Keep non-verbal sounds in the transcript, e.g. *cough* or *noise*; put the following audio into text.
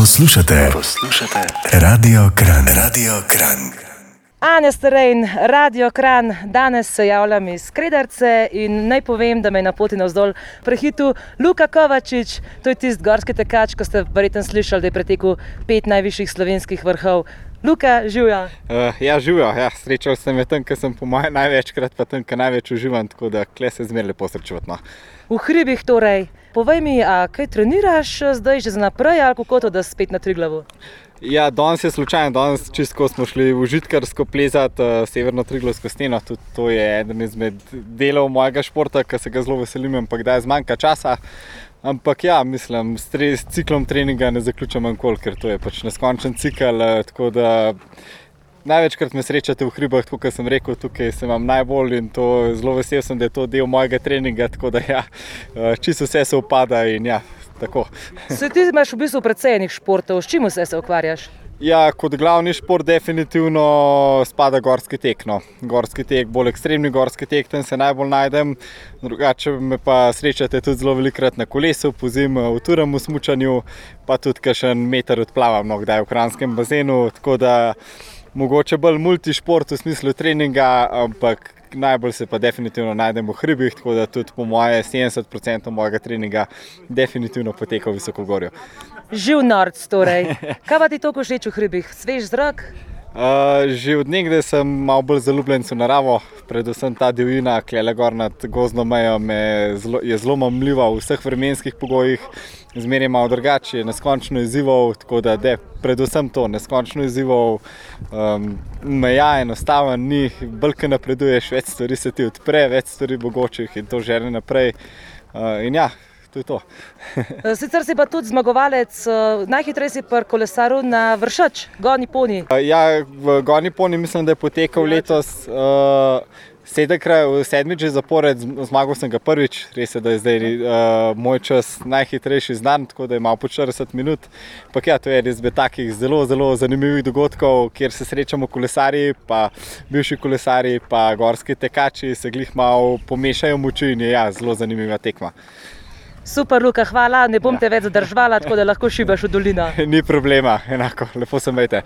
Poslušate, poslušate Radio Kran, Radio Kran. Anja Starejn, Radio Kran, danes se javljam iz Krederce in naj povem, da me je na poti navzdol prehitil Luka Kovačič, to je tisti gorski tekač, ko ste verjetno slišali, da je pretekel pet najvišjih slovenskih vrhov. Luka, živijo. Uh, ja, živijo. Ja, srečal sem jih tam, ker sem po mojem največkrat, pa tam, ker največ uživam, tako da kle se zmeraj lepo srečujem. No. V hribih torej. Povej mi, kaj treniraš zdaj že za naprej ali kako to, da spet na tri glavu? Ja, danes je slučajno, danes čisto smo šli v užitkarsko plezati uh, severno triglovsko steno. Tudi to je eden izmed delov mojega športa, ki se ga zelo veselim, ampak da je zmanjka časa. Ampak ja, mislim, s, tre, s ciklom treninga ne zaključujem nikoli, ker to je pač neskončen cikl. Eh, največkrat me srečate v hribih, kot sem rekel, tukaj sem vam najbolj in to zelo vesel sem, da je to del mojega treninga. Tako da ja, eh, čisto vse se upada in ja, tako. Se ti imaš v bistvu precej enih športov, s čim vse se ukvarjaš? Ja, kot glavni šport, definitivno spada gorski tek. No. Gorski tek, bolj ekstremni gorski tek, tam se najbolj najdem. Drugače me pa srečate tudi zelo velikrat na kolesu, po zimi v turem usmučanju, pa tudi kakšen meter odplavam, no, kdaj v kranskem bazenu. Tako da mogoče bolj multišport v smislu treninga, ampak najbolj se pa definitivno najdem v hribih, tako da tudi po moje 70% mojega treninga definitivno poteka v visokogorju. Živ nord, torej. Kaj pa ti to košeč v hribih? Svež zrak? Uh, že od nekdaj sem malo bolj zaljubljen v naravo, predvsem ta divjina, ki je le gor nad gozdno mejo, zlo, je zelo mamljiva v vseh vremenskih pogojih, zmeraj malo drugače, neskončno izzivov, tako da je predvsem to, neskončno izzivov, um, meja enostaven, ni, brke napreduješ, več stvari se ti odpre, več stvari mogočih in to želi naprej. Uh, in ja, to je to. Eh, *laughs* sicer si pa tudi zmagovalec, eh, najhitrejši pri kolesaru na vršač, Goni Poni. Eh, ja, v Goni Poni mislim, da je potekal letos. Uh, Sedemkrat, sedmič zapored, zmagal sem ga prvič, res je, da je zdaj uh, moj čas najhitrejši znan, tako da je malo po 40 minut. Pak ja, to je res bez takih zelo, zelo zanimivih dogodkov, kjer se srečamo kolesari, pa bivši kolesari, pa gorski tekači, se glih malo pomešajo moči in je ja, zelo zanimiva tekma. Super, Luka, hvala. Ne bom ja. te več zadržala, tako da lahko šibaš v dolino. *laughs* Ni problema, enako, lepo se imejte.